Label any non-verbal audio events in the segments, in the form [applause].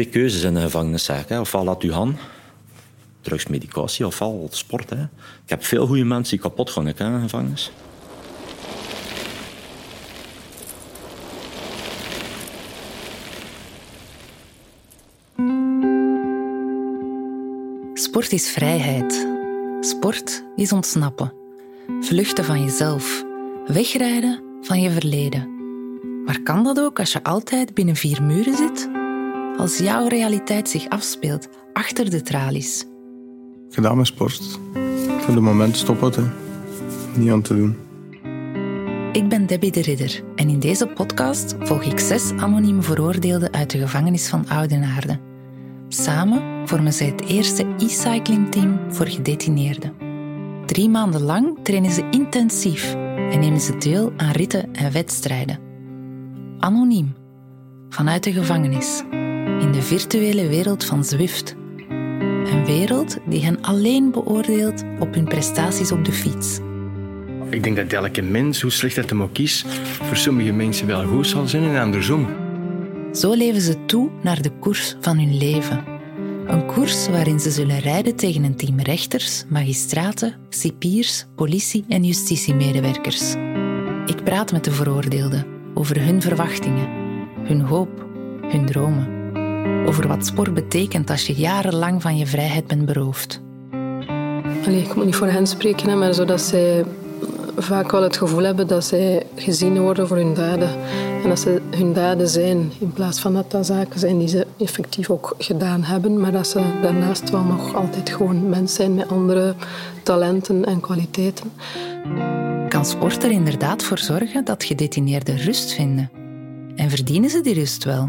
twee keuzes in de gevangeniszaak. Hè. Ofwel laat u gaan, drugsmedicatie, ofwel sport. Hè. Ik heb veel goede mensen die kapot gaan in gevangenis. Sport is vrijheid. Sport is ontsnappen. Vluchten van jezelf. Wegrijden van je verleden. Maar kan dat ook als je altijd binnen vier muren zit? Als jouw realiteit zich afspeelt achter de tralies. Gedaan met sport. Voor de moment stop het. Niet aan te doen. Ik ben Debbie de Ridder en in deze podcast volg ik zes anonieme veroordeelden uit de gevangenis van Oudenaarde. Samen vormen zij het eerste e-cycling-team voor gedetineerden. Drie maanden lang trainen ze intensief en nemen ze deel aan ritten en wedstrijden. Anoniem, vanuit de gevangenis, in de virtuele wereld van Zwift. Een wereld die hen alleen beoordeelt op hun prestaties op de fiets. Ik denk dat elke mens, hoe slecht het hem ook is, voor sommige mensen wel goed zal zijn en andersom. Zo leven ze toe naar de koers van hun leven. Een koers waarin ze zullen rijden tegen een team rechters, magistraten, cipiers, politie en justitiemedewerkers. Ik praat met de veroordeelden over hun verwachtingen, hun hoop, hun dromen. Over wat sport betekent als je jarenlang van je vrijheid bent beroofd. Allee, ik moet niet voor hen spreken, maar zodat zij vaak wel het gevoel hebben dat zij gezien worden voor hun daden. En dat ze hun daden zijn, in plaats van dat dat zaken zijn die ze effectief ook gedaan hebben, maar dat ze daarnaast wel nog altijd gewoon mensen zijn met andere talenten en kwaliteiten. Kan sport er inderdaad voor zorgen dat gedetineerden rust vinden? En verdienen ze die rust wel?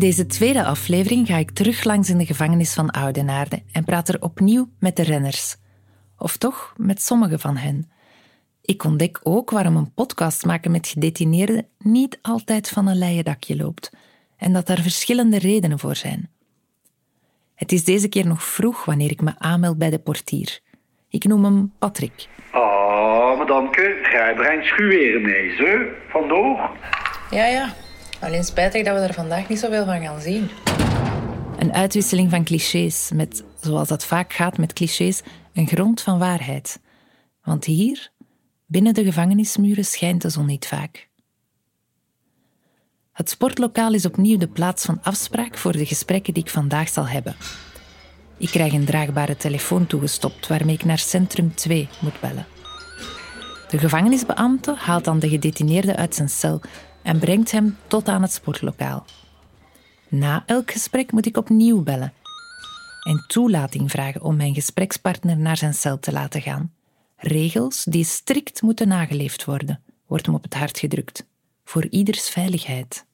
Deze tweede aflevering ga ik terug langs in de gevangenis van Oudenaarde en praat er opnieuw met de renners. Of toch met sommige van hen. Ik ontdek ook waarom een podcast maken met gedetineerden niet altijd van een leien dakje loopt en dat daar verschillende redenen voor zijn. Het is deze keer nog vroeg wanneer ik me aanmeld bij de portier. Ik noem hem Patrick. Oh, madamke, jij brengt schuweren mee, zo, vandoor. Ja, ja. Alleen spijtig dat we er vandaag niet zoveel van gaan zien. Een uitwisseling van clichés met, zoals dat vaak gaat met clichés, een grond van waarheid. Want hier, binnen de gevangenismuren, schijnt de zon niet vaak. Het sportlokaal is opnieuw de plaats van afspraak voor de gesprekken die ik vandaag zal hebben. Ik krijg een draagbare telefoon toegestopt waarmee ik naar Centrum 2 moet bellen. De gevangenisbeambte haalt dan de gedetineerde uit zijn cel en brengt hem tot aan het sportlokaal. Na elk gesprek moet ik opnieuw bellen en toelating vragen om mijn gesprekspartner naar zijn cel te laten gaan. Regels die strikt moeten nageleefd worden, wordt hem op het hart gedrukt. Voor ieders veiligheid.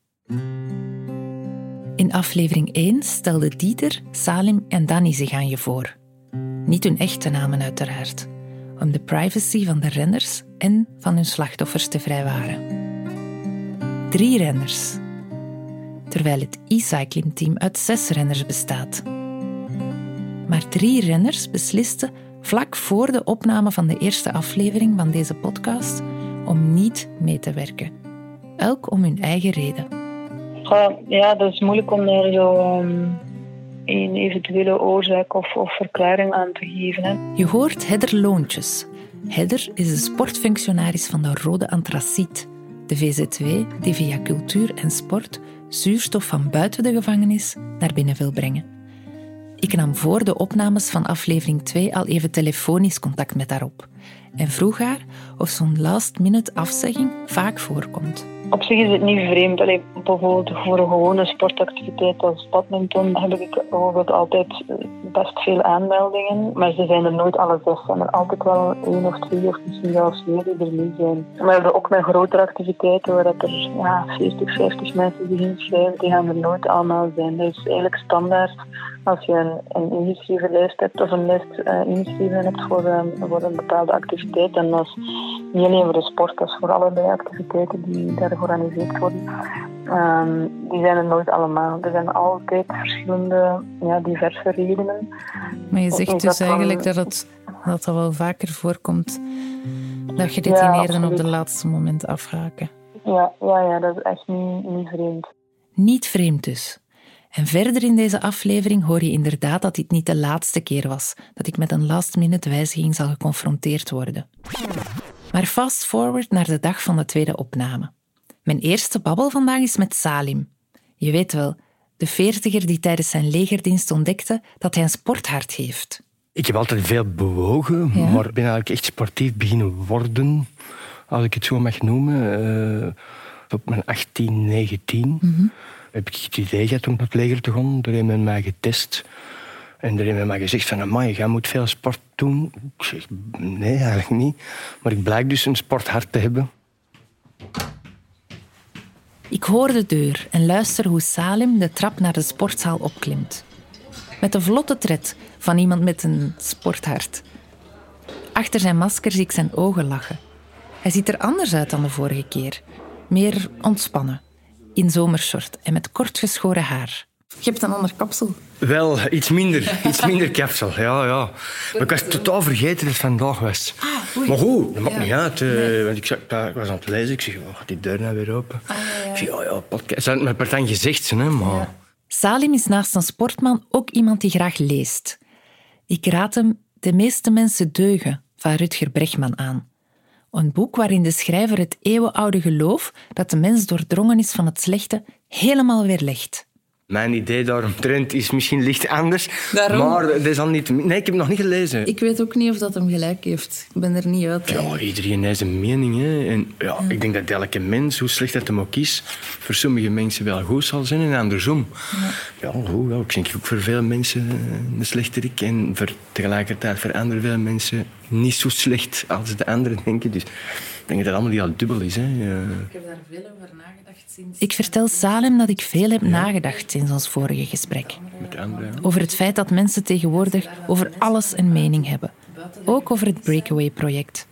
In aflevering 1 stelden Dieter, Salim en Danny zich aan je voor. Niet hun echte namen uiteraard, om de privacy van de renners en van hun slachtoffers te vrijwaren. Drie renners, terwijl het e-cycling-team uit zes renners bestaat. Maar drie renners beslisten vlak voor de opname van de eerste aflevering van deze podcast om niet mee te werken. Elk om hun eigen reden. Ja, dat is moeilijk om daar zo um, een eventuele oorzaak of, of verklaring aan te geven. Hè. Je hoort Hedder Loontjes. Hedder is de sportfunctionaris van de Rode Antraciet, de VZW die via cultuur en sport zuurstof van buiten de gevangenis naar binnen wil brengen. Ik nam voor de opnames van aflevering 2 al even telefonisch contact met haar op en vroeg haar of zo'n last-minute afzegging vaak voorkomt. Op zich is het niet vreemd. Allee, bijvoorbeeld voor een gewone sportactiviteit als badminton heb ik bijvoorbeeld altijd best veel aanmeldingen. Maar ze zijn er nooit alle zes. Er zijn er altijd wel één of twee of misschien zelfs meer die er niet zijn. Maar we hebben ook met grotere activiteiten waar er ja, 40, 50 mensen zich inschrijven. Die gaan er nooit allemaal zijn. Dat is eigenlijk standaard als je een, een ingeschreven lijst hebt of een lijst uh, ingeschreven hebt voor, um, voor een bepaalde activiteit. En dat is niet alleen voor de sport, dat is voor allerlei activiteiten die daar georganiseerd worden. Um, die zijn er nooit allemaal. Er zijn altijd verschillende, ja, diverse redenen. Maar je zegt dus eigenlijk dat het dat dat wel vaker voorkomt. Dat gedetineerden Ja, op de laatste moment afhaken. Ja, ja, ja dat is echt niet, niet vreemd. Niet vreemd dus. En verder in deze aflevering hoor je inderdaad dat dit niet de laatste keer was dat ik met een last-minute wijziging zal geconfronteerd worden. Maar fast forward naar de dag van de tweede opname. Mijn eerste babbel vandaag is met Salim. Je weet wel, de veertiger die tijdens zijn legerdienst ontdekte dat hij een sporthart heeft. Ik heb altijd veel bewogen, Ja? maar ben eigenlijk echt sportief beginnen worden, als ik het zo mag noemen. Eh, op mijn 18, 19 heb ik het idee gehad om het leger te gaan. Daar mij getest. En daar men mij gezegd van, amai, jij moet veel sport doen. Ik zeg, nee, eigenlijk niet. Maar ik blijk dus een sporthart te hebben. Ik hoor de deur en luister hoe Salim de trap naar de sportzaal opklimt. Met de vlotte tred van iemand met een sporthart. Achter zijn masker zie ik zijn ogen lachen. Hij ziet er anders uit dan de vorige keer. Meer ontspannen, in zomershort en met kort geschoren haar. Je hebt een ander kapsel. Wel, iets minder, iets minder kapsel, ja, ja. Maar ik was totaal vergeten dat het vandaag was. maar goed, dat maakt niet uit. eh, Want ik, zag, ik was aan het lezen, ik zeg, oh, gaat die deur nou weer open? Ik zeg, oh ja, podcast. Ze had met partij gezegd, hè, maar... Salim is naast een sportman ook iemand die graag leest. Ik raad hem De meeste mensen deugen van Rutger Bregman aan. Een boek waarin de schrijver het eeuwenoude geloof dat de mens doordrongen is van het slechte helemaal weerlegt. Mijn idee daaromtrent is misschien licht anders. Daarom? Maar dat is al niet... Nee, ik heb het nog niet gelezen. Ik weet ook niet of dat hem gelijk heeft. Ik ben er niet uit. Ja, iedereen heeft zijn mening. Hè. En ja, Ik denk dat elke mens, hoe slecht het hem ook is, voor sommige mensen wel goed zal zijn en andersom. Ja, goed, ja, ik denk ook voor veel mensen eh, een slechterik. En voor, tegelijkertijd voor andere veel mensen niet zo slecht als de anderen denken. Dus ik denk dat het allemaal niet al dubbel is. Hè. Eh, Ik heb daar veel over nagedacht. Ik vertel Salem dat ik veel heb nagedacht sinds ons vorige gesprek. met de anderen. Over het feit dat mensen tegenwoordig over alles een mening hebben. Ook over het Breakaway-project.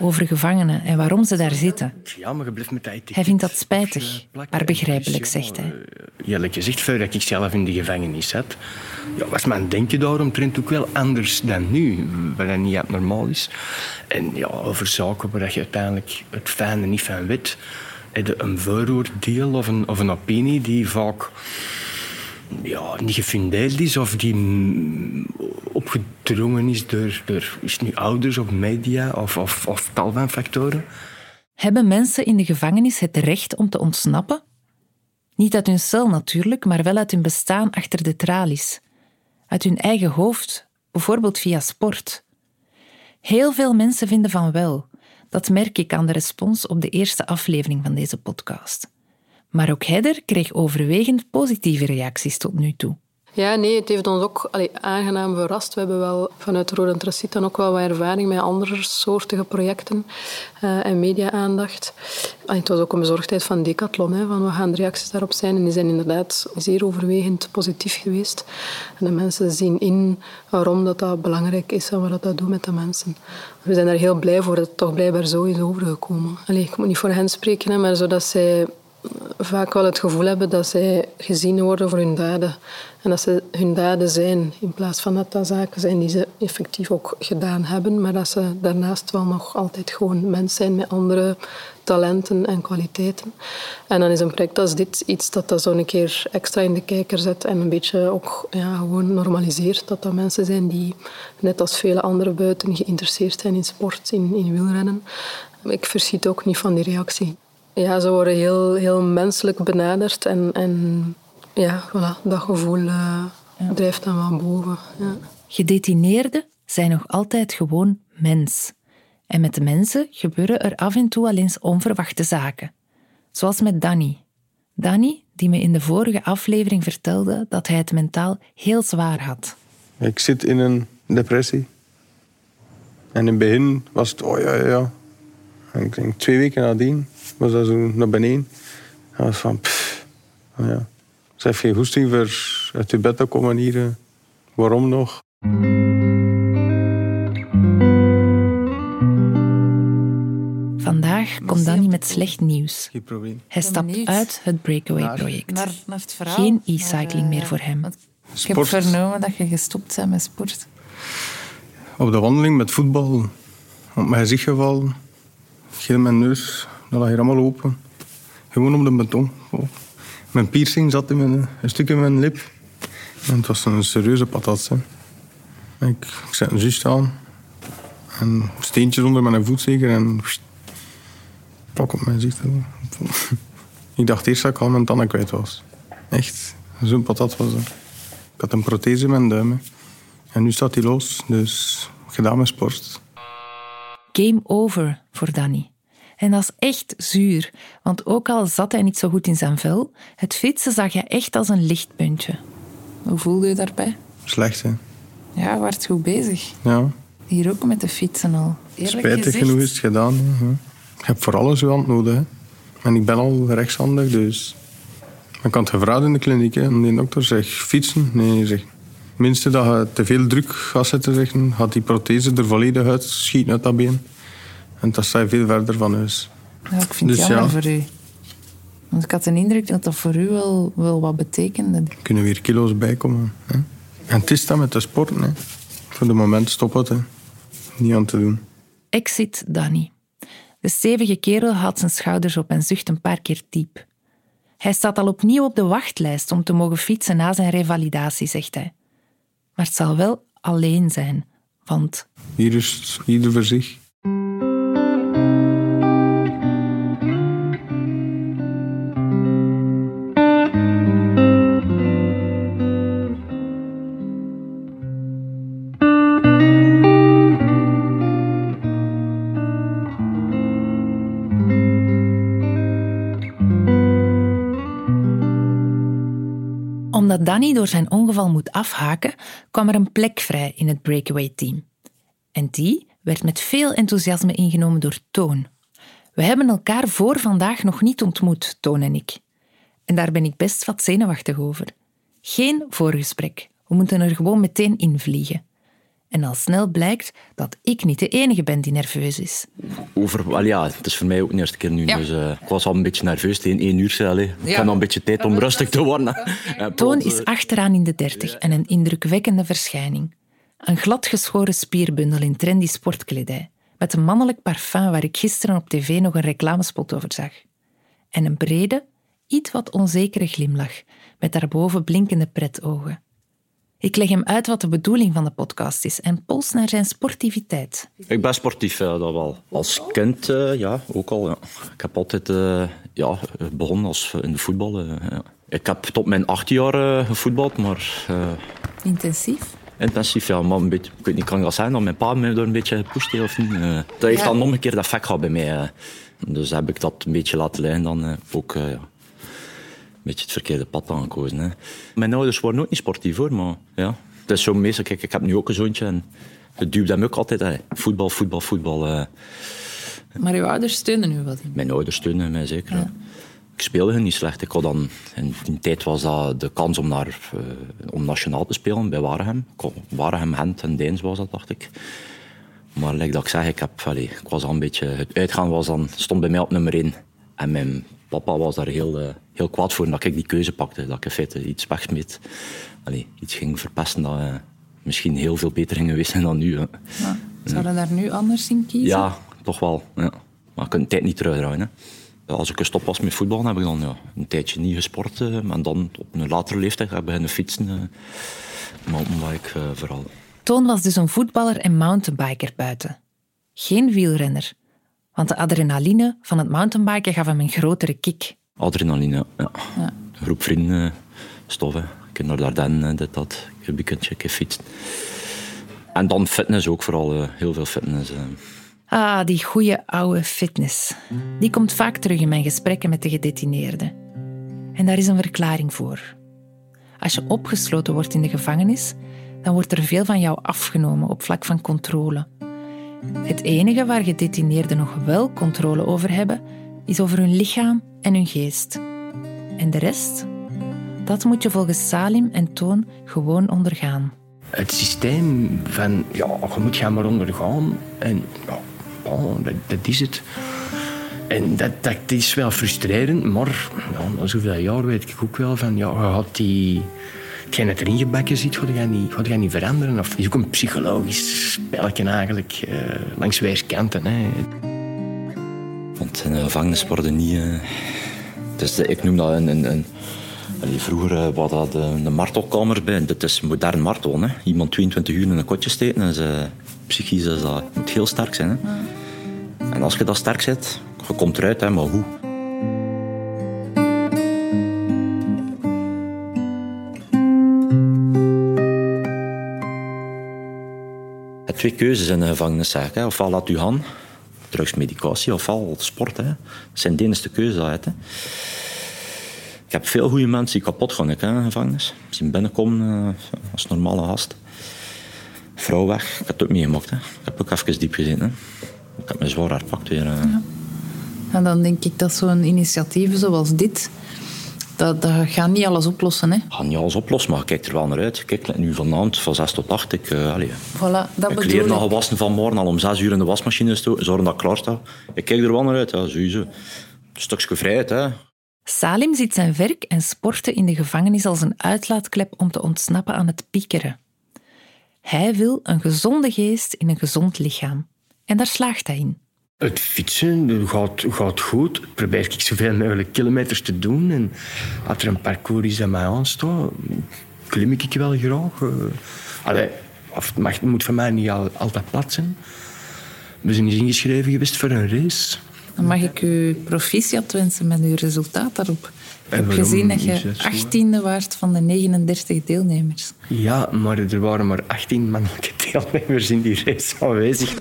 Over gevangenen en waarom ze daar zitten. Ja, maar je blijft met dat etiket Hij vindt dat spijtig, maar begrijpelijk, zegt ja, hij. eh, Eerlijk gezegd, voordat ik zelf in de gevangenis zat, ja, was mijn denken daaromtrent ook wel anders dan nu, wat dat niet abnormaal is. En ja, over zaken waar je uiteindelijk het fijne niet van weet, een vooroordeel of een, of opinie die vaak ja, niet gefundeerd is of die mm, opgedrongen is door, door is nu ouders of media of, of, of tal van factoren. Hebben mensen in de gevangenis het recht om te ontsnappen? Niet uit hun cel natuurlijk, maar wel uit hun bestaan achter de tralies. Uit hun eigen hoofd, bijvoorbeeld via sport. Heel veel mensen vinden van wel. Dat merk ik aan de respons op de eerste aflevering van deze podcast. Maar ook Hedder kreeg overwegend positieve reacties tot nu toe. Ja, nee, het heeft ons ook allee, aangenaam verrast. We hebben wel vanuit Rode Traciet dan ook wel wat ervaring met andere soortige projecten eh, en media-aandacht. Het was ook een bezorgdheid van Decathlon, hè, van wat gaan de reacties daarop zijn. En die zijn inderdaad zeer overwegend positief geweest. En de mensen zien in waarom dat, dat belangrijk is en wat dat, dat doet met de mensen. We zijn daar heel blij voor dat het toch blijkbaar zo is overgekomen. Allee, ik moet niet voor hen spreken, hè, maar zodat zij vaak wel het gevoel hebben dat zij gezien worden voor hun daden. En dat ze hun daden zijn, in plaats van dat dat zaken zijn die ze effectief ook gedaan hebben, maar dat ze daarnaast wel nog altijd gewoon mens zijn met andere talenten en kwaliteiten. En dan is een project als dit iets dat dat zo een keer extra in de kijker zet en een beetje ook ja, gewoon normaliseert dat dat mensen zijn die, net als vele andere buiten, geïnteresseerd zijn in sport, in, in wielrennen. Ik verschiet ook niet van die reactie. Ja, ze worden heel, heel menselijk benaderd en, en ja, voilà, dat gevoel eh, drijft dan wel boven. Ja. Gedetineerden zijn nog altijd gewoon mens. En met de mensen gebeuren er af en toe al eens onverwachte zaken. Zoals met Danny. Danny, die me in de vorige aflevering vertelde dat hij het mentaal heel zwaar had. Ik zit in een depressie. En in het begin was het, oh ja, ja, ja. En ik denk twee weken nadien was dat zo naar beneden. En was van, pff, oh ja. Ze heeft geen goesting voor uit je bed te komen hier. eh. Waarom nog? Vandaag komt Danny met slecht nieuws. Hij stapt uit het Breakaway-project. Geen e-cycling Maar, meer eh, voor hem. Ik heb vernomen dat je gestopt bent met sport. op de wandeling met voetbal op mijn gezicht gevallen. Geel mijn neus, dat lag hier allemaal open. Gewoon op de beton. Oh. Mijn piercing zat in mijn, een stuk in mijn lip. En het was een serieuze patat. Ik, ik zet een zus aan. En steentjes onder mijn voet zeker. En pak op mijn gezicht. [laughs] Ik dacht eerst dat ik al mijn tanden kwijt was. Echt, zo'n patat was. Ik had een prothese in mijn duim. hè. En nu staat hij los, dus gedaan met sport. Game over voor Danny. En dat is echt zuur, want ook al zat hij niet zo goed in zijn vel, het fietsen zag je echt als een lichtpuntje. Hoe voelde je daarbij? Slecht, hè? Ja, werd goed bezig. Ja, Hier ook met de fietsen al. Eerlijk spijtig genoeg is het gedaan. hè. Heb voor alles uw hand nodig. Hè. En ik ben al rechtshandig, dus... Ik had het gevraagd in de kliniek. Hè. En die dokter zegt, fietsen? Nee, zeg. Minste dat je te veel druk gaat zetten, zeggen, gaat die prothese er volledig uit schieten uit dat been. En dat sta je veel verder van huis. Ja, ik vind het Dus jammer ja. voor u. Want ik had de indruk dat dat voor u wel, wel wat betekende. Er kunnen weer kilo's bijkomen. Hè. En het is dat met de sporten. Hè. Voor de moment stop het. Hè. Niet aan te doen. Exit Danny. De stevige kerel haalt zijn schouders op en zucht een paar keer diep. Hij staat al opnieuw op de wachtlijst om te mogen fietsen na zijn revalidatie, zegt hij. Maar het zal wel alleen zijn, want Hier is het ieder voor zich. Omdat Danny door zijn ongeval moet afhaken, kwam er een plek vrij in het breakaway-team. En die werd met veel enthousiasme ingenomen door Toon. We hebben elkaar voor vandaag nog niet ontmoet, Toon en ik. En daar ben ik best wat zenuwachtig over. Geen voorgesprek. We moeten er gewoon meteen invliegen. En al snel blijkt dat ik niet de enige ben die nerveus is. Over, ja, het is voor mij ook de eerste keer nu. Ja. Dus, eh, ik was al een beetje nerveus tegen één uur. allee. Ik Ja. heb nog een beetje tijd om rustig te worden. [laughs] En Toon is eh, achteraan in de dertig en een indrukwekkende verschijning. Een gladgeschoren spierbundel in trendy sportkledij, met een mannelijk parfum waar ik gisteren op tv nog een reclamespot over zag. En een brede, iets wat onzekere glimlach, met daarboven blinkende pretogen. Ik leg hem uit wat de bedoeling van de podcast is en pols naar zijn sportiviteit. Ik ben sportief, ja, dat wel. Als kind, eh, ja, ook al. Ja. Ik heb altijd eh, ja, begonnen als in de voetbal. eh, ja. Ik heb tot mijn acht jaar eh, gevoetbald, maar eh, Intensief? Intensief, ja. Maar een beetje, ik weet niet, kan ik dat zijn dat mijn pa mij door een beetje gepusht heeft of niet? Eh, dat heeft Ja. dan nog een keer dat effect gehad bij mij. eh. Dus heb ik dat een beetje laten leiden dan eh, ook... ja, een beetje het verkeerde pad aangekozen. Hè. Mijn ouders waren ook niet sportief hoor, maar ja. Het is zo meestal, kijk, ik heb nu ook een zoontje en het duwt hem ook altijd. Hè. Voetbal, voetbal, voetbal. Maar uw ouders steunen u wat. Mijn ouders steunen mij zeker. ja. Ik speelde niet slecht. Ik had dan, in die tijd was dat de kans om, naar, eh, om nationaal te spelen bij Waregem. Waregem, Gent en Deens was dat, dacht ik. Maar like dat ik zeg, ik, heb, allee, ik was al een beetje... Het uitgaan was dan, stond bij mij op nummer 1. En mijn papa was daar heel, eh, heel kwaad voor dat ik die keuze pakte. Dat ik in feite iets wegsmeet. Allee, iets ging verpesten dat eh, misschien heel veel beter ging geweest zijn dan nu. hè. Ja. Zou je daar nu anders in kiezen? Ja, toch wel. Ja. Maar ik kan de tijd niet terugdraaien. Hè. Als ik gestopt was met voetbal, heb ik dan ja, een tijdje niet gesport. eh, en dan op een latere leeftijd heb ik beginnen fietsen. eh, mountainbike eh, vooral. Toon was dus een voetballer en mountainbiker buiten. Geen wielrenner, want de adrenaline van het mountainbiken gaf hem een grotere kick. Adrenaline, ja. Ja. Een groep vrienden, eh, stoffen. Eh, dit, dat. Een weekendje een fietsen. En dan fitness ook, vooral eh, heel veel fitness. Ah, die goede oude fitness. Die komt vaak terug in mijn gesprekken met de gedetineerden. En daar is een verklaring voor. Als je opgesloten wordt in de gevangenis, dan wordt er veel van jou afgenomen op vlak van controle. Het enige waar gedetineerden nog wel controle over hebben, is over hun lichaam en hun geest. En de rest? Dat moet je volgens Salim en Toon gewoon ondergaan. Het systeem van, ja, je moet gaan maar ondergaan. En ja, ja, dat, dat is het. En dat, dat is wel frustrerend, maar ja, na zoveel jaar weet ik ook wel van, ja, had die, hetgeen dat erin gebakken zit, ga je niet, ga je niet veranderen. Of het is ook een psychologisch spelletje eigenlijk, uh, langs weerskanten. Want in de gevangenis worden niet... Uh, dus ik noem dat een... een, een vroeger uh, was dat een, een martelkamer bij. Dit is modern martel. Hè. Iemand 22 uur in een kotje steken. En ze, psychisch is dat, moet heel sterk zijn. Hè. En als je dat sterk zit, je komt eruit, hè, maar hoe? twee keuzes in de gevangenis. Zeg, hè. Ofwel laat u gaan, drugsmedicatie, ofwel sport. Hè. Dat zijn de enige keuzes. Hè. Ik heb veel goede mensen die kapot gaan in de gevangenis. Zien binnenkomen uh, als normale gast. Vrouw weg, ik heb het ook meegemaakt. Hè. Ik heb ook even diep gezeten. Hè. Ik heb me zwaar herpakt weer. Uh. Ja. En dan denk ik dat zo'n initiatief zoals dit dat, dat gaat niet alles oplossen. Hè? gaat niet alles oplossen, maar kijk er wel naar uit. Kijk, nu vanavond van 6 tot 8. Ik, uh, allez, voilà, dat ik leer nog gewassen van morgen al om 6 uur in de wasmachine stoken. Zorgen dat ik klaar sta. Ik kijk er wel naar uit, ja, sowieso. Een stukje vrijheid, hè. Salim ziet zijn werk en sporten in de gevangenis als een uitlaatklep om te ontsnappen aan het piekeren. Hij wil een gezonde geest in een gezond lichaam. En daar slaagt hij in. Het fietsen gaat, gaat goed. Ik probeer ik zoveel mogelijk kilometers te doen. En als er een parcours is dat mij aanstaat, klim ik wel graag. Uh, allee, of het, mag, moet voor mij niet al, altijd plat zijn. We zijn eens ingeschreven geweest voor een race. Dan mag ik u proficiat wensen met uw resultaat daarop. Ik heb gezien dat je 18e waard van de 39 deelnemers. Ja, maar er waren maar 18 mannelijke [laughs] deelnemers in die race aanwezig.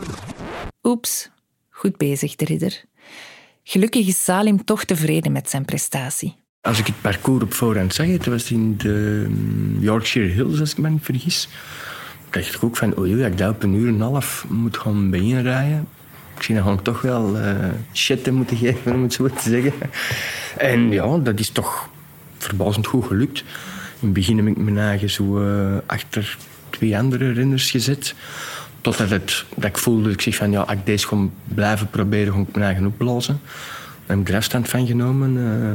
Oeps, Goed bezig, de ridder. Gelukkig is Salim toch tevreden met zijn prestatie. Als ik het parcours op voorhand zag, het was in de mm, Yorkshire Hills, als ik me niet vergis. dacht ik ook van, dat ik daar op een uur en een half moet gaan rijden. Ik zie dat ik toch wel uh, shit moeten geven, om het zo te zeggen. En ja, dat is toch verbazend goed gelukt. In het begin heb ik mijn eigen zo uh, achter twee andere renners gezet. Totdat het, dat ik voelde, ik zeg van ja, ik deze gewoon blijven proberen, gewoon ik mijn eigen opblazen. Daar heb ik er afstand van genomen. Uh,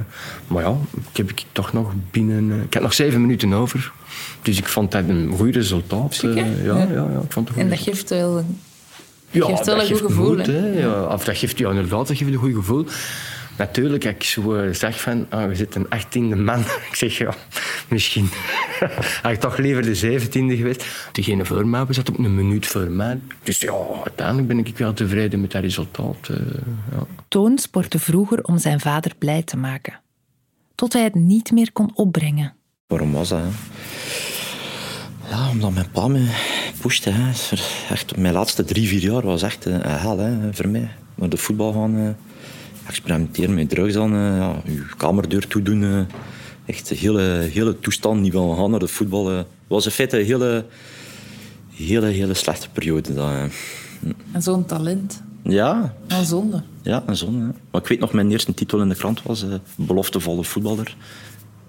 maar ja, ik heb ik toch nog binnen... Uh, ik had nog zeven minuten over. Dus ik vond dat een goed resultaat. Uh, ja, ja, ja, ik vond het en dat geeft wel, ja, geeft wel een goed gevoel. Moed, hè? Ja, of dat geeft, ja, inderdaad, dat geeft een goed gevoel. Natuurlijk, als ik zo zeg van, oh, we zitten een 18e man. [laughs] ik zeg, ja, misschien [laughs] had ik toch liever de 17e geweest. Degene voor mij zat op een minuut voor mij. Dus ja, uiteindelijk ben ik wel tevreden met dat resultaat. Uh, ja. Toon sportte vroeger om zijn vader blij te maken. Tot hij het niet meer kon opbrengen. Waarom was dat? Ja, omdat mijn pa me pushte. Hè. Echt, mijn laatste drie, vier jaar was echt een hel hè, voor mij. Naar de voetbal gaan... Experimenteren met drugs dan, uh, ja, je kamerdeur toedoen. Uh, echt de hele, hele toestand niet wel gaan naar de voetbal. Het uh, was in feite een hele, hele, hele slechte periode. Dat, en zo'n talent. Ja. Een zonde. Ja, een zonde. Maar ik weet nog, mijn eerste titel in de krant was uh, beloftevolle voetballer.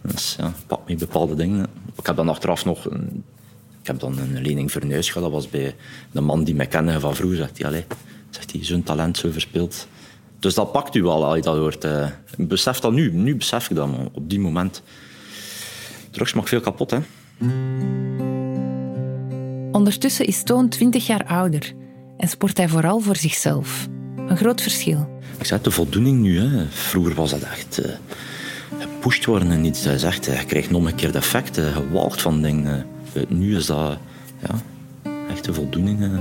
Dus ja, pak me bepaalde dingen. Ik heb dan achteraf nog... Een, ik heb dan een lening voor een gehad. Dat was bij de man die mij kende van vroeger. Zegt hij, zegt hij zo'n talent zo verspeeld. Dus dat pakt u wel als je dat hoort. Uh, ik besef dat nu. Nu besef ik dat, maar op die moment. Drugs maakt veel kapot, hè. Ondertussen is Toon 20 jaar ouder en sport hij vooral voor zichzelf. Een groot verschil. Ik zeg de voldoening nu. Hè. Vroeger was dat echt uh, gepusht worden en iets. Dat is echt, je krijgt nog een keer de effecten, walgt van dingen. Uh, nu is dat ja, echt de voldoening. Uh.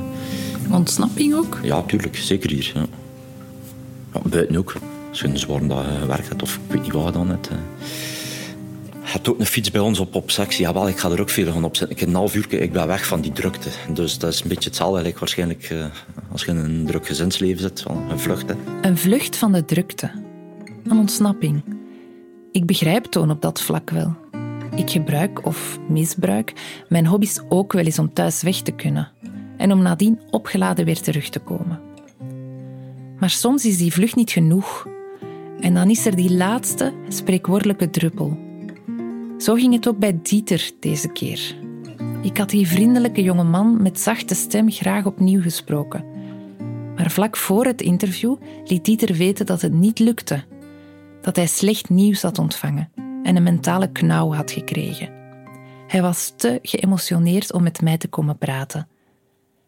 Ontsnapping ook? Ja, tuurlijk. Zeker hier. Ja. Buiten ook. Als je een zware dag gewerkt hebt of ik weet niet wat dan net. Je hebt ook een fiets bij ons op, op sectie. Jawel, ik ga er ook veel van opzetten. Ik een half uur, ik ben weg van die drukte. Dus dat is een beetje hetzelfde eigenlijk waarschijnlijk uh, als je in een druk gezinsleven zit. Een vlucht. Een vlucht van de drukte. Een ontsnapping. Ik begrijp Toon op dat vlak wel. Ik gebruik of misbruik mijn hobby's ook wel eens om thuis weg te kunnen. En om nadien opgeladen weer terug te komen. Maar soms is die vlucht niet genoeg. En dan is er die laatste spreekwoordelijke druppel. Zo ging het ook bij Dieter deze keer. Ik had die vriendelijke jonge man met zachte stem graag opnieuw gesproken. Maar vlak voor het interview liet Dieter weten dat het niet lukte. Dat hij slecht nieuws had ontvangen en een mentale knauw had gekregen. Hij was te geëmotioneerd om met mij te komen praten.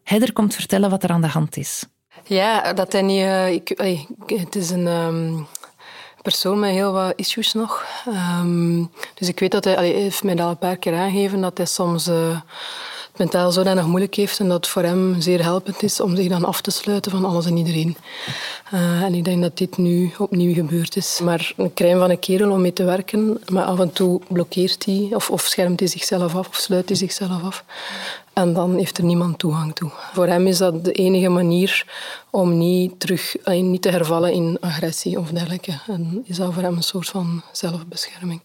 Heider komt vertellen wat er aan de hand is. Ja, dat hij niet... Uh, ik, het is een um, persoon met heel wat issues nog. Um, dus ik weet dat hij... Hij heeft mij dat al een paar keer aangegeven, dat hij soms... Uh, mentaal zodanig moeilijk heeft en dat het voor hem zeer helpend is om zich dan af te sluiten van alles en iedereen. Uh, en ik denk dat dit nu opnieuw gebeurd is. Maar een crème van een kerel om mee te werken, maar af en toe blokkeert hij of, of schermt hij zichzelf af of sluit hij zichzelf af. En dan heeft er niemand toegang toe. Voor hem is dat de enige manier om niet, terug, eh, niet te hervallen in agressie of dergelijke. En is dat voor hem een soort van zelfbescherming.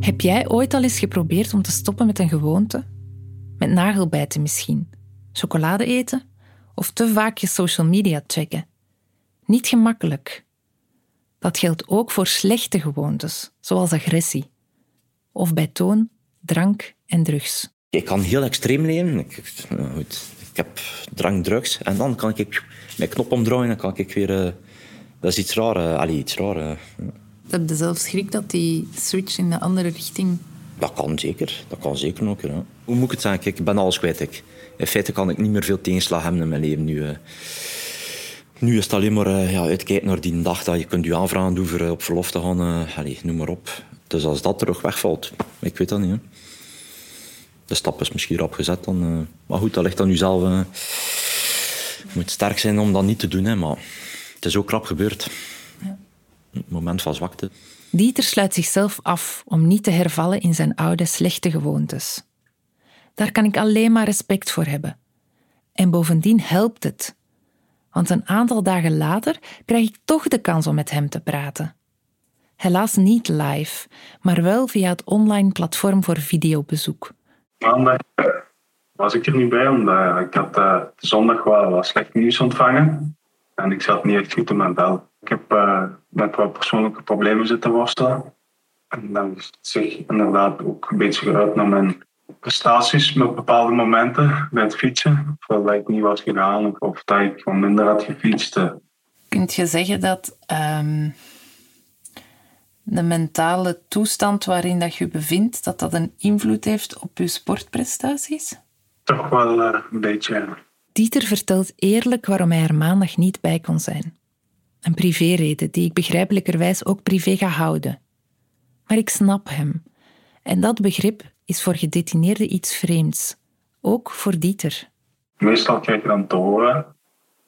Heb jij ooit al eens geprobeerd om te stoppen met een gewoonte? Met nagelbijten misschien, chocolade eten of te vaak je social media checken? Niet gemakkelijk. Dat geldt ook voor slechte gewoontes, zoals agressie. Of bij toon, drank en drugs. Ik kan heel extreem leven. Ik, goed, ik heb drank, drugs en dan kan ik mijn knop omdraaien en kan ik weer... Uh, dat is iets raar. Uh, allee, iets raar. Uh, heb je zelf schrik dat die switch in de andere richting... Dat kan zeker. Dat kan zeker ook. Ja. Hoe moet ik het zeggen? ik ben alles kwijt. Ik. In feite kan ik niet meer veel tegenslag hebben in mijn leven nu. Uh. Nu is het alleen maar uh, ja, uitkijken naar die dag dat je kunt je aanvragen doen voor uh, op verlof te gaan. Uh, allez, noem maar op. Dus als dat terug wegvalt, ik weet dat niet. Hè. De stap is misschien rap gezet. Dan, maar goed, dat ligt aan jezelf. Je moet sterk zijn om dat niet te doen. Hè, maar het is ook rap gebeurd moment van zwakte. Dieter sluit zichzelf af om niet te hervallen in zijn oude slechte gewoontes. Daar kan ik alleen maar respect voor hebben. En bovendien helpt het. Want een aantal dagen later krijg ik toch de kans om met hem te praten. Helaas niet live, maar wel via het online platform voor videobezoek. Maandag was ik er niet bij, omdat ik had uh, zondag wel wat slecht nieuws ontvangen. En ik zat niet echt goed in mijn bel. Ik heb met wat persoonlijke problemen zitten worstelen. En dan is zich inderdaad ook een beetje geuit naar mijn prestaties met bepaalde momenten bij het fietsen. Of dat ik niet was gedaan of dat ik gewoon minder had gefietst. Kunt je zeggen dat um, de mentale toestand waarin dat je bevindt, dat dat een invloed heeft op je sportprestaties? Toch wel uh, een beetje. Dieter vertelt eerlijk waarom hij er maandag niet bij kon zijn. Een privéreden die ik begrijpelijkerwijs ook privé ga houden. Maar ik snap hem. En dat begrip is voor gedetineerden iets vreemds. Ook voor Dieter. Meestal krijg je dan te horen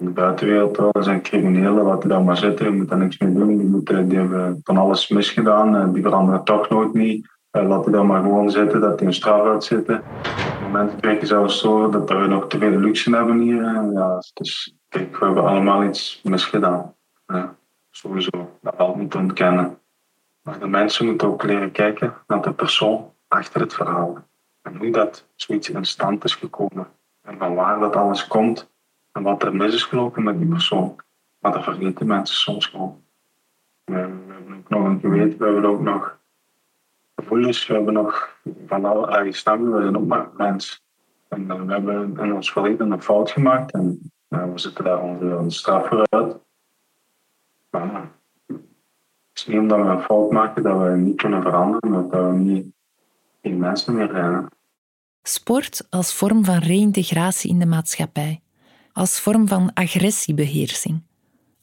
in de buitenwereld er zijn criminelen, laat die dan maar zitten, je moet daar niks mee doen. Die, moeten, die hebben van alles misgedaan, die veranderen toch nooit niet. Eh, laat die dan maar gewoon zitten, dat die een straf uitzitten. Moment krijg je zelfs zo dat we nog te veel luxe hebben hier. Ja, dus kijk, we hebben allemaal iets misgedaan. Sowieso, dat valt niet te ontkennen. Maar de mensen moeten ook leren kijken naar de persoon achter het verhaal. En hoe dat zoiets in stand is gekomen. En van waar dat alles komt. En wat er mis is gelopen met die persoon. Maar dat vergeten mensen soms gewoon. We, hebben ook nog een geweten, we hebben ook nog gevoelens, we hebben nog van alle stemmen, we zijn ook maar mens. En eh, we hebben in ons verleden een fout gemaakt en uh, we zitten daar onze, onze straf voor uit. Maar het is niet omdat we een fout maken dat we niet kunnen veranderen, dat we niet geen mensen meer zijn. Sport als vorm van reïntegratie in de maatschappij, als vorm van agressiebeheersing,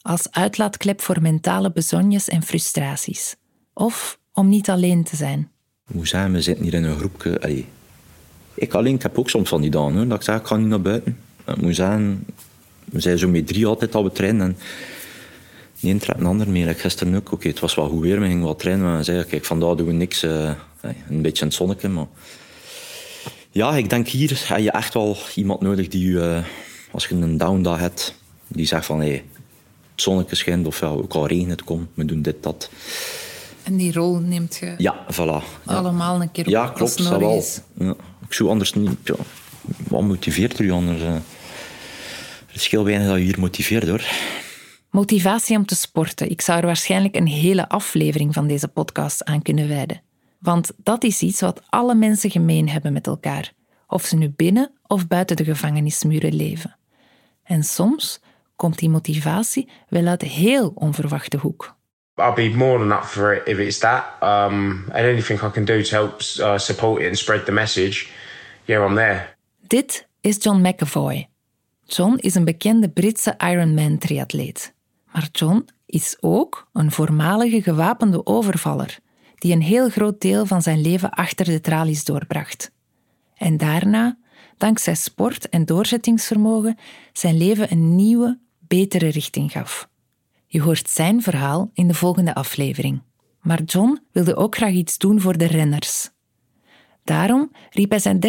als uitlaatklep voor mentale bezonjes en frustraties, of om niet alleen te zijn. Hoe zijn we zitten hier in een groepje. Allee. Ik alleen, ik heb ook soms van die dagen, dat ik zeg, ik ga niet naar buiten. Ik moet zeggen, we zijn zo met drie altijd al trainen. En de een trekt een ander meer. Ik gisteren ook. Oké, het was wel goed weer, we gingen wat trainen. Maar zei, kijk, vandaag doen we niks. Uh, een beetje het zonnetje, maar... Ja, ik denk hier heb je echt wel iemand nodig die je, uh, als je een down dag hebt, die zegt van, hey, het zonnetje schijnt of ja, ook al regent het, kom, we doen dit, dat. En die rol neemt je ja, voilà. allemaal een keer op Ja, klopt, dat wel. Ja, ik zou anders niet... Ja, wat motiveert u anders? Uh, het is heel weinig dat je hier motiveert, hoor. Motivatie om te sporten. Ik zou er waarschijnlijk een hele aflevering van deze podcast aan kunnen wijden. Want dat is iets wat alle mensen gemeen hebben met elkaar, of ze nu binnen of buiten de gevangenismuren leven. En soms komt die motivatie wel uit heel onverwachte hoek. I'll be more than up for it if it's that. Um, and anything I can do to help uh, support it and spread the message, yeah, I'm there. Dit is John McAvoy. John is een bekende Britse Ironman-triatleet. Maar John is ook een voormalige gewapende overvaller die een heel groot deel van zijn leven achter de tralies doorbracht. En daarna, dankzij sport en doorzettingsvermogen, zijn leven een nieuwe, betere richting gaf. Je hoort zijn verhaal in de volgende aflevering. Maar John wilde ook graag iets doen voor de renners. Daarom riep hij zijn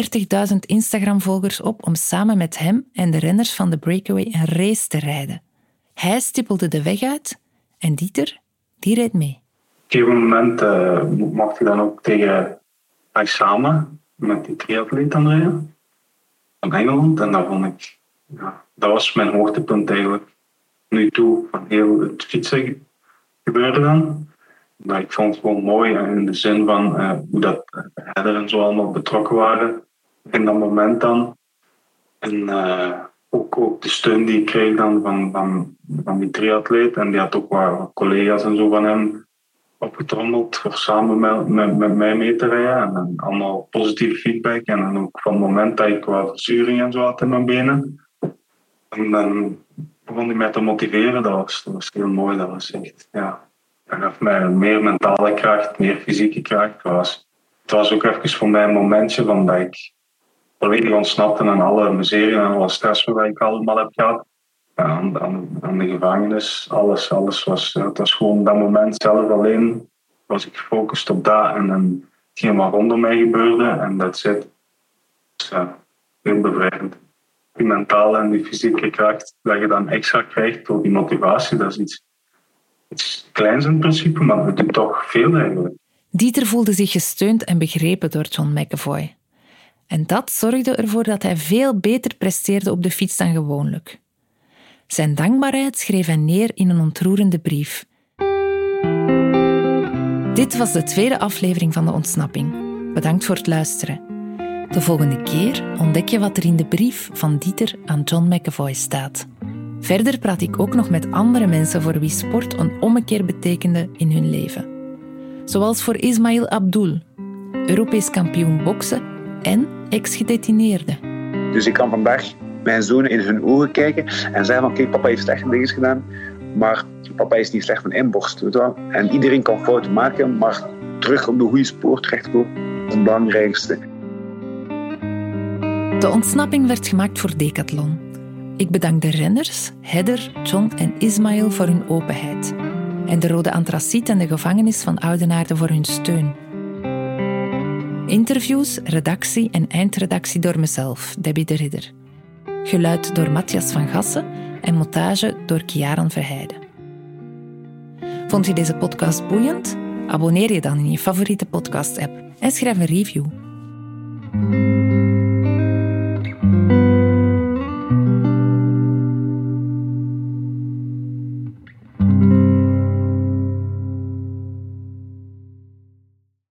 30.000 Instagram-volgers op om samen met hem en de renners van de Breakaway een race te rijden. Hij stippelde de weg uit en Dieter, die reed mee. Op een gegeven moment uh, mocht je dan ook tegen mij samen met die triatleet aan rijden van Engeland. En dat vond ik, ja, dat was mijn hoogtepunt eigenlijk nu toe van heel het fietsen gebeuren dan. Maar ik vond het gewoon mooi in de zin van uh, hoe dat Heather en zo allemaal betrokken waren in dat moment dan. En ook, ook de steun die ik kreeg dan van, van, van die triatleet. En die had ook wat collega's en zo van hem opgetrommeld voor samen met, met, met mij mee te rijden. En allemaal positieve feedback. En dan ook van het moment dat ik wat verzuring en zo had in mijn benen. En dan begon hij mij te motiveren. Dat was, dat heel mooi. Dat was echt, ja. Dat gaf mij meer mentale kracht, meer fysieke kracht. Het was, het was ook even voor mij een momentje dat ik volledig ontsnapte aan alle miserie en alle stress wat ik allemaal heb gehad. Aan, de gevangenis, alles, alles was, het was gewoon dat moment zelf alleen was ik gefocust op dat en dan hetgeen wat rondom mij gebeurde en dat zit. Dus, ja, heel bevrijdend die mentale en die fysieke kracht dat je dan extra krijgt door die motivatie, dat is iets, iets kleins in principe, maar het doet toch veel eigenlijk. Dieter voelde zich gesteund en begrepen door John McAvoy. En dat zorgde ervoor dat hij veel beter presteerde op de fiets dan gewoonlijk. Zijn dankbaarheid schreef hij neer in een ontroerende brief. Dit was de tweede aflevering van de ontsnapping. Bedankt voor het luisteren. De volgende keer ontdek je wat er in de brief van Dieter aan John McAvoy staat. Verder praat ik ook nog met andere mensen voor wie sport een ommekeer betekende in hun leven. Zoals voor Ismail Abdul, Europees kampioen boksen en ex-gedetineerde. Dus ik kan vandaag mijn zonen in hun ogen kijken en zeggen van kijk, papa heeft slechte dingen gedaan, maar papa is niet slecht van inborst. Weet wel? En iedereen kan fouten maken, maar terug op de goede spoor terechtkomen is het belangrijkste. De ontsnapping werd gemaakt voor Decathlon. Ik bedank de renners, Heather, John en Ismail voor hun openheid. En de Rode Antraciet en de gevangenis van Oudenaarde voor hun steun. Interviews, redactie en eindredactie door mezelf, Debbie de Ridder. Geluid door Matthias van Gassen en montage door Kiaran Verheijden. Vond je deze podcast boeiend? Abonneer je dan in je favoriete podcast-app en schrijf een review.